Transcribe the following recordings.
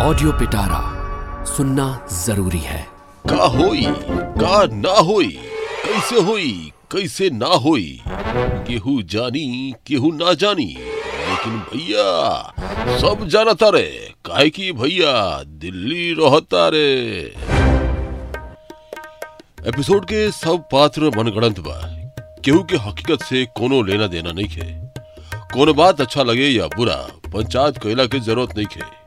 Audio पिटारा सुनना ज़रूरी है। का होई, का ना होई, कैसे होई, कैसे ना होई? केहू जानी, केहू ना जानी, लेकिन भैया, सब जानता रे, काहे कि भैया, दिल्ली रहता रे। एपिसोड के सब पात्र मनगढ़ंत बा, केहू के हकीकत से कोनो लेना देना नहीं खे। कोनो बात अच्छा लगे या बुरा, पंचायत कैला के ज़रूरत नहीं खे।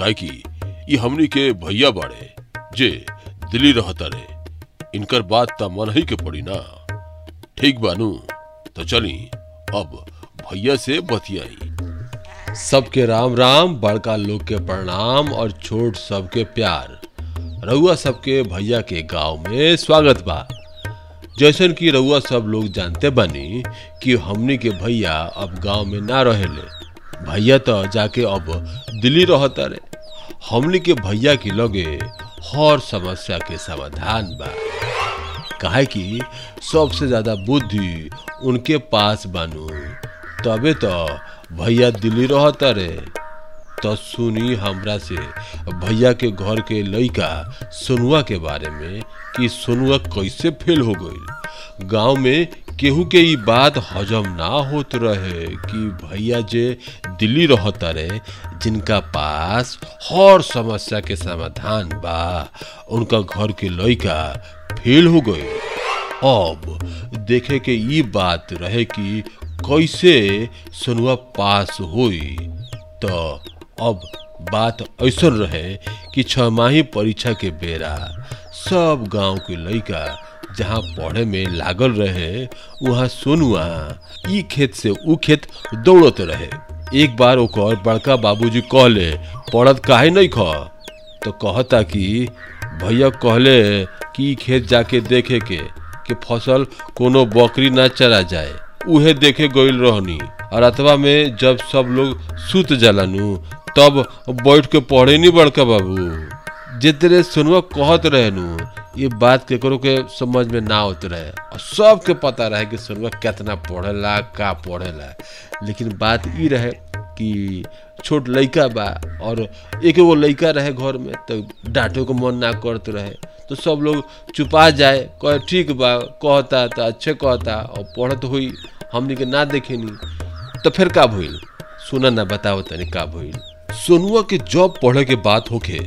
काहे कि, ये हमनी के भैया बाड़े। जे, दिल्ली रहता रे इनकर बात त मन ही के पड़ी ना। ठीक बानू तो चली, अब भैया से बतियाई। सबके राम राम, बड़का लोग के प्रणाम और छोट सबके प्यार। रउआ सबके भैया के गाँव में स्वागत बा। जैसन कि रउआ सब लोग जानते बनी कि हमनी के भैया अब गाँव में ना रहेले। भैया तो जाके अब दिल्ली रहता रे हमनी के भैया के लगे हर समस्या के समाधान बा। काहे कि सबसे ज़्यादा बुद्धि उनके पास बानू। तबे तो भैया दिल्ली रहता रे। तो सुनी हमरा से भैया के घर के लड़का सोनुआ के बारे में कि सोनुआ कैसे फेल हो गई गाँव में केहू के ई बात हजम ना होत रहे कि भैया जे दिल्ली रहता रे जिनका पास हर समस्या के समाधान बा, उनका घर के लड़का फेल हो गए। अब देखे के ई बात रहे कि कैसे सोनुआ पास हुई तो अब बात ऐसा रहे कि छमाही परीक्षा के बेरा सब गाँव के लइका जहाँ पढ़े में लागल रहे, वहाँ सोनुआ ई खेत से ऊ खेत दौड़त रहे। एक बार ओकर बड़का बाबूजी कहले, पढ़त काहे नहीं ख? तो कहता कि, भैया कहले कि खेत जाके देखे के, कि फ़सल कोनो बकरी ना चरा जाए। उहे देखे गइल रहनी। और अथवा में जब सब लोग सुत जलानू, तब बैठ के पढ़े नहीं बड़का बाबू। जितने सुनवा कहत रहे नु ये बात केकरो के समझ में ना होत रहे। और सबके पता रहे कि सुनवा कितना पढ़ेला का पढ़ेला लेकिन बात ई रहे कि छोट लइका बा और एक एगो लइका रहे घर में तो डांटो को मन ना करत रहे। तो सब लोग चुपा जाए, कहे, ठीक बा। कहता तो अच्छे कहता, और पढ़त हुई, हमनी के ना देखेनी। तो फिर का भूल सुना ना, बताओ तनी का भइल? सोनुआ के जब पढ़े के बात होके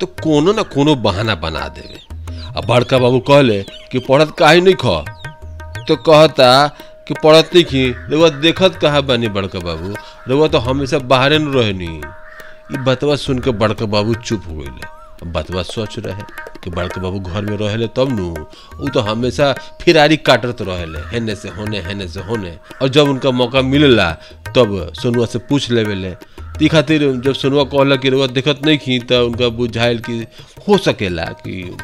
तो कोनो ना कोनो बहाना बना देवे। अब बड़का बाबू कहले कि पढ़त काहे नहीं ख? तो कहता कि पढ़त नहीं की रउआ देखत कहा बानी बड़का बाबू? रउआ तो हमेशा बाहरे न रहनी। बतवा सुन के बड़का बाबू चुप हो गइले। बतवा सोच रहे कि बड़का बाबू घर में रहेले तब नु ऊ तो हमेशा फिरारी काटत रहेले, हेने से होने, हेने से होने। और जब उनका मौका मिलेला, तब सोनुआ से पूछ लेवेले। ती खातिर जब सोनुआ कहला कि रउआ देखत नहीं खी तो उनका बुझाइल कि हो सकेला कि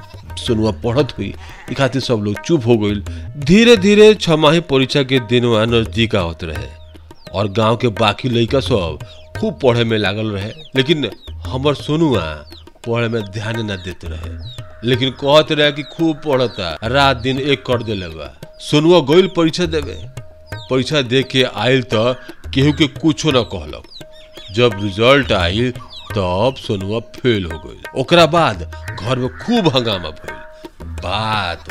सोनुआ पढ़त हुई। ई खातिर सब लोग चुप हो गइल। धीरे धीरे छमाही परीक्षा के दिन दिनवा नज़दीक आवत रहे। और गाँव के बाकी लड़का सब खूब पढ़े में लागल रहे। लेकिन हमर सोनुआ पढ़े में ध्यान न देते रहे। लेकिन कहते रहे कि खूब पढ़ता, रात दिन एक कर देले बा। सोनुआ गइल परीक्षा देवे। परीक्षा दे के आयल तो केहू के कुछो न कहलक। जब रिज़ल्ट आयल तब तो सोनुआ फेल हो गई ओकरा बाद घर में खूब हंगामा भइल। बात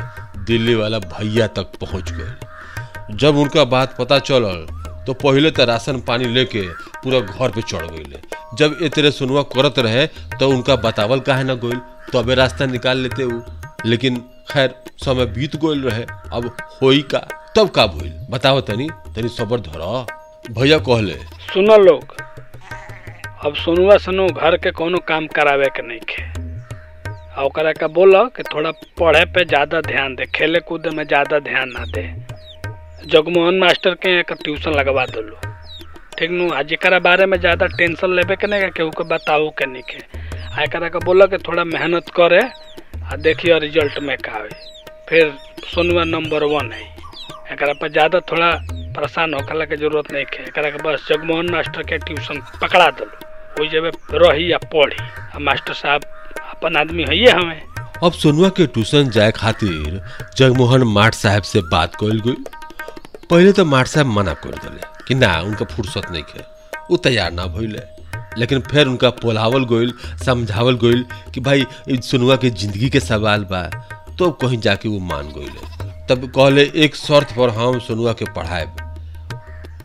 दिल्ली वाला भैया तक पहुँच गई जब उनका बात पता चलल तो पहले तो राशन पानी लेके पूरा घर पे चढ़ गईले जब तरह सुनवा करत रहे तो उनका बतावल काहे ना गइल, तबे तो रास्ता निकाल लेते ऊ लेकिन खैर, समय बीत गइल रहे, अब होई का, तब का भइल? बताओ तनी तनी सबर धर। भैया कहले, सुनो लोग, अब सुनवा सनु, घर के कोनो काम करावे के नहीं खे। आ, ओकरा के बोलो कि थोड़ा पढ़े पे ज़्यादा ध्यान दे, खेले कूदे में ज़्यादा ध्यान ना दे। जगमोहन मास्टर के एक ट्यूशन लगवा दलो। ठीक नु, आ जेकरा बारे में ज़्यादा टेंशन लेवे के नहीं, केहू के बताऊ के नहीं के। आ एकरा के बोलो कि थोड़ा मेहनत करे, आ देखियो रिज़ल्ट में का आवे फिर सोनुआ नंबर वन है। एकरा पर ज़्यादा थोड़ा परेशान होकला के ज़रूरत नहीं है एक बस जगमोहन मास्टर के ट्यूशन पकड़ा दलो। वही जब रही या पढ़ी। आ मास्टर साहब अपन आदमी है ये हमें। अब सोनुआ के ट्यूशन जाए खातिर जगमोहन माठ साहब से बात कइल गई। पहले तो माठ साहब मना कर दिले कि ना, उनका फुर्सत नहीं है। वो तैयार ना भइले। लेकिन फिर उनका पोलावल गोइल, समझावल गोइल कि भाई सोनुआ के ज़िंदगी के सवाल बा। तो कहीं जाके वो मान गोइले। तब कहले, एक शर्त पर हम सोनुआ के पढ़ाएब।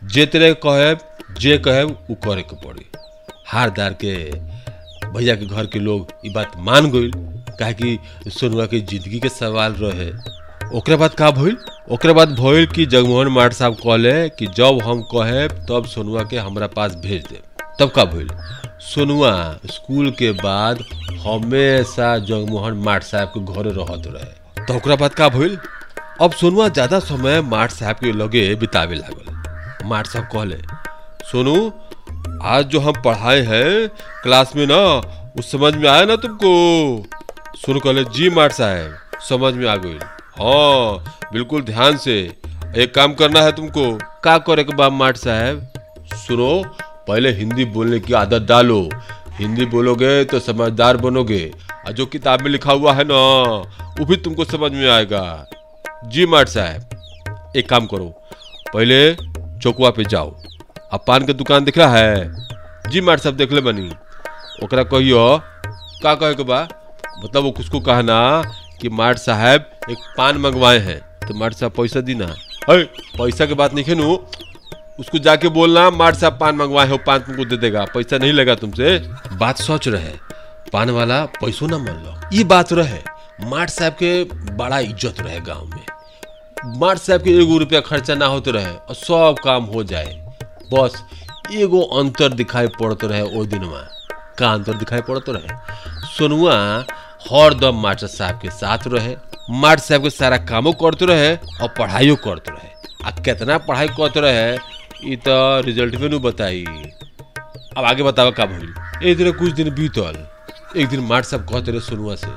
जे तेरे कहेब, जे कहेब, उ करे के पड़ी। हार दार के भैया के घर के लोग ई बात मान गइल। कहे कि सोनुआ के ज़िंदगी के सवाल रहे। ओकरा बाद का भइल? ओकरा बाद भइल कि जगमोहन माट साहब कहले कि जब हम कहेब, तब सोनुआ के हमरा पास भेज दे तब का भइल? सोनुआ स्कूल के बाद हमेशा जगमोहन माट साहब के घर रहत रहे। तो ओकरा बाद का भइल? अब सोनुआ ज़्यादा समय माट साहब के लगे बितावे लागल। माट साहब कहले, सोनू आज जो हम पढ़ाए हैं क्लास में ना, उस समझ में आया ना तुमको? सोनू कहले जी माट साहब, समझ में आ गई। हाँ बिल्कुल ध्यान से। एक काम करना है तुमको। का करे के बाप माट साहब, सुनो, पहले हिंदी बोलने की आदत डालो। हिंदी बोलोगे तो समझदार बनोगे। और जो किताब में लिखा हुआ है ना, वो भी तुमको समझ में आएगा। जी माट साहब, एक काम करो, पहले चौकुआ पे जाओ। अब पान के दुकान दिख रहा है। जी माट साहब देख ले बनी। ओकरा कहियो, का कहे के बा? मतलब वो उसको कहना कि माट साहब एक पान मंगवाए हैं तो माट साहब पैसा दी ना अरे, पैसा के बात नहीं है नु उसको जाके बोलना माट साहब पान मंगवाए हो पान तुमको दे देगा। पैसा नहीं लेगा तुमसे। बात सोच रहे। पान वाला पैसों ना मान लो। ये बात रहे। माट साहब के बड़ा इज़्ज़त रहे गाँव में। माट साहब के एगो रुपया खर्चा ना होते रहे, और सब काम हो जाए। बस, एगो अंतर दिखाई पड़ते रहे ओ दिन में का अंतर दिखाई पड़ते रहे? सोनुआ हर दम मास्टर साहब के साथ रहे, मास्टर साहब के सारा कामों करते रहे और पढ़ाइयो करते रहे। आ कितना पढ़ाई करते रहे ये तो रिज़ल्ट में नु बताई। अब आगे बतावा का भइल? एक दिन, कुछ दिन बीतल। एक दिन मास्टर साहब कहते रहे सोनुआ से,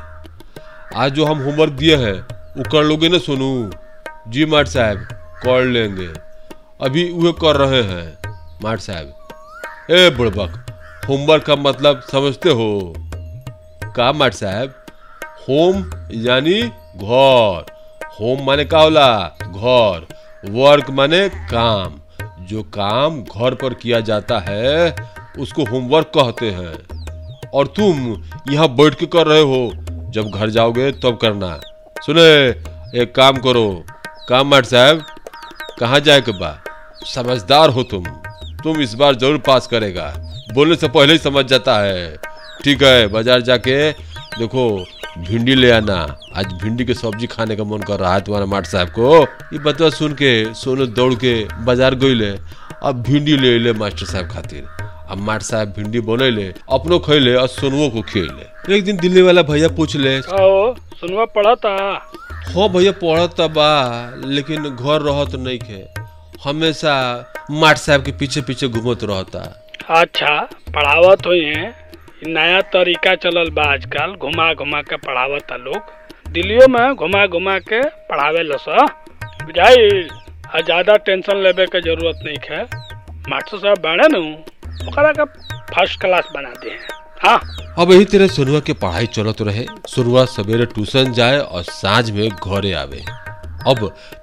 आज जो हम होमवर्क दिए हैं वो कर लोगे ना सोनू। जी माट साहब, कर लेंगे। अभी वह कर रहे हैं। माट साहब। ए बुड़बक होमवर्क का मतलब समझते हो? का माट साहब, होम यानी घर। होम माने का होला घर। वर्क माने काम। जो काम घर पर किया जाता है, उसको होमवर्क कहते हैं। और तुम यहाँ बैठ के कर रहे हो। जब घर जाओगे तब करना। सुने, एक काम करो। काम माट साहब, कहाँ जाए के बा? समझदार हो तुम। तुम इस बार ज़रूर पास करेगा। बोलने से पहले ही समझ जाता है। ठीक है बाज़ार जाके देखो भिंडी ले आना। आज भिंडी की सब्ज़ी खाने का मन कर रहा है तुम्हारा माट साहब को। ये बतवा सुन के सोनू दौड़ के बाज़ार गई ले। अब भिंडी ले ले मास्टर साहब खातिर। अब माट साहब भिंडी बनैले अपनो खैले और सोनुओ को खिले एक दिन दिल्ली वाला भैया पूछ ले। पढ़ा था। हाँ भैया पढ़त त बा लेकिन घर रहत नहीं खे। हमेशा माट साहब के पीछे पीछे घूमत रहता। अच्छा पढ़ावत हुई है। नया तरीका चलल बा आजकल घुमा घुमा के पढ़ावत लोग। दिल्लियों में घुमा घुमा के पढ़ावे लस बुझाइल ज़्यादा टेंशन लेवे के ज़रूरत नहीं है मास्टर साहब बाड़े न ओकरा के फ़र्स्ट क्लास बना दे हाँ। अब यही तरह सोनुआ के पढ़ाई चलत रहे। सोनुआ सवेरे ट्यूशन जाए और साँझ में घरे आवे। अब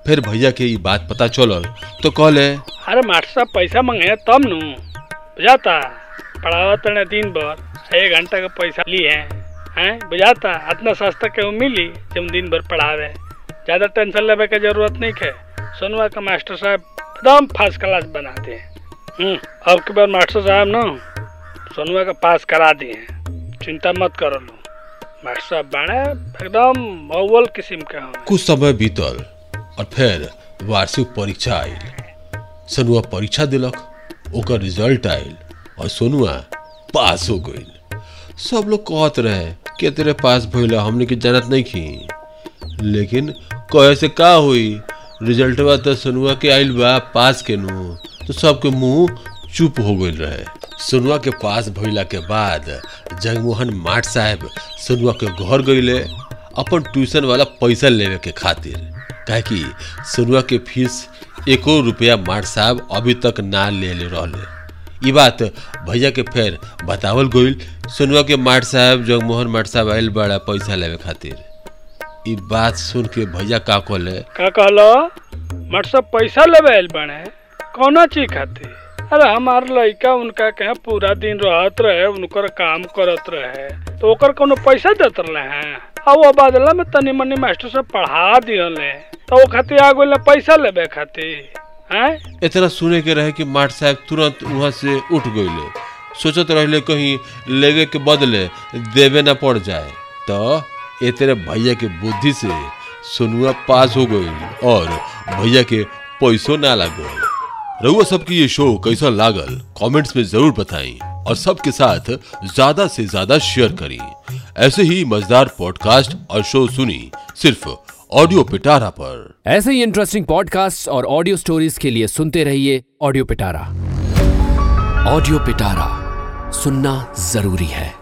फिर भैया के ये बात पता चलल तो कहले अरे मास्टर साहब पैसा मंगे तब नु। बुझाता? पढ़ावत ने दिन भर एक घंटा का पैसा लिए हैं हैं? बुझाता? इतना सस्ता केहू मिली जब दिन भर पढ़ावे। ज़्यादा टेंशन लेवे के ज़रूरत नहीं है सोनवा का मास्टर साहब एकदम फ़र्स्ट क्लास बनाते हैं हम्म, अब के बाद मास्टर साहब ना सोनवा का पास करा दिए चिंता मत करो लो। मास्टर साहब बाणे एकदम अव्वल किस्म के कुछ समय बीतल। और फिर वार्षिक परीक्षा आयल सोनुआ परीक्षा दिलक, ओकर रिज़ल्ट आयल और सोनुआ पास हो गई सब लोग कहत रहे के तेरे पास भइल, हमने के जानत नहीं की? लेकिन कहे से का हुई? रिजल्टवा तो सोनुआ के आइल बा, पास के नु तो सबके मुँह चुप हो गईल रहे। सोनुआ के पास भइला के बाद जगमोहन माट साहब सोनुआ के घर गईले अपन ट्यूशन वाला पैसा लेवे के खातिर। कि सोनुआ के फ़ीस एको रुपया माट साहब अभी तक ना ले ले रहले। ई बात भैया के फिर बतावल गईल सोनुआ के माट साहब, जगमोहन माट साहब आइल बड़ा पैसा लेवे खातिर। ई बात सुन के भैया का कहले? का कहलो? मास्टर साहब पैसा लेवे आइल बाणे कौना चीज़ खातिर? अरे हमार लड़का उनका कहे पूरा दिन रहत रहे, उनकर काम करत रहे तो ओकर कोनो पैसा देत रहे हैं? वो बदला में तनी मनी मास्टर पढ़ा तो आ गइल पैसा लेबे हैं? इतना सुने के रहे कि माट साहब तुरंत वहाँ से उठ गईले। सोचत कहीं के बदले देवे ना पड़ जाए। तो तेरे भैया के बुद्धि से सोनुआ पास हो गई और भैया के पैसों ना लागल। रउआ सबकी ये शो कैसा लागल? कमेंट्स में ज़रूर बताएँ और सबके साथ ज़्यादा से ज़्यादा शेयर करें। ऐसे ही मज़ेदार पॉडकास्ट और शो सुनी सिर्फ़ ऑडियो पिटारा पर। ऐसे ही इंटरेस्टिंग पॉडकास्ट और ऑडियो स्टोरीज के लिए सुनते रहिए ऑडियो पिटारा ऑडियो पिटारा सुनना ज़रूरी है।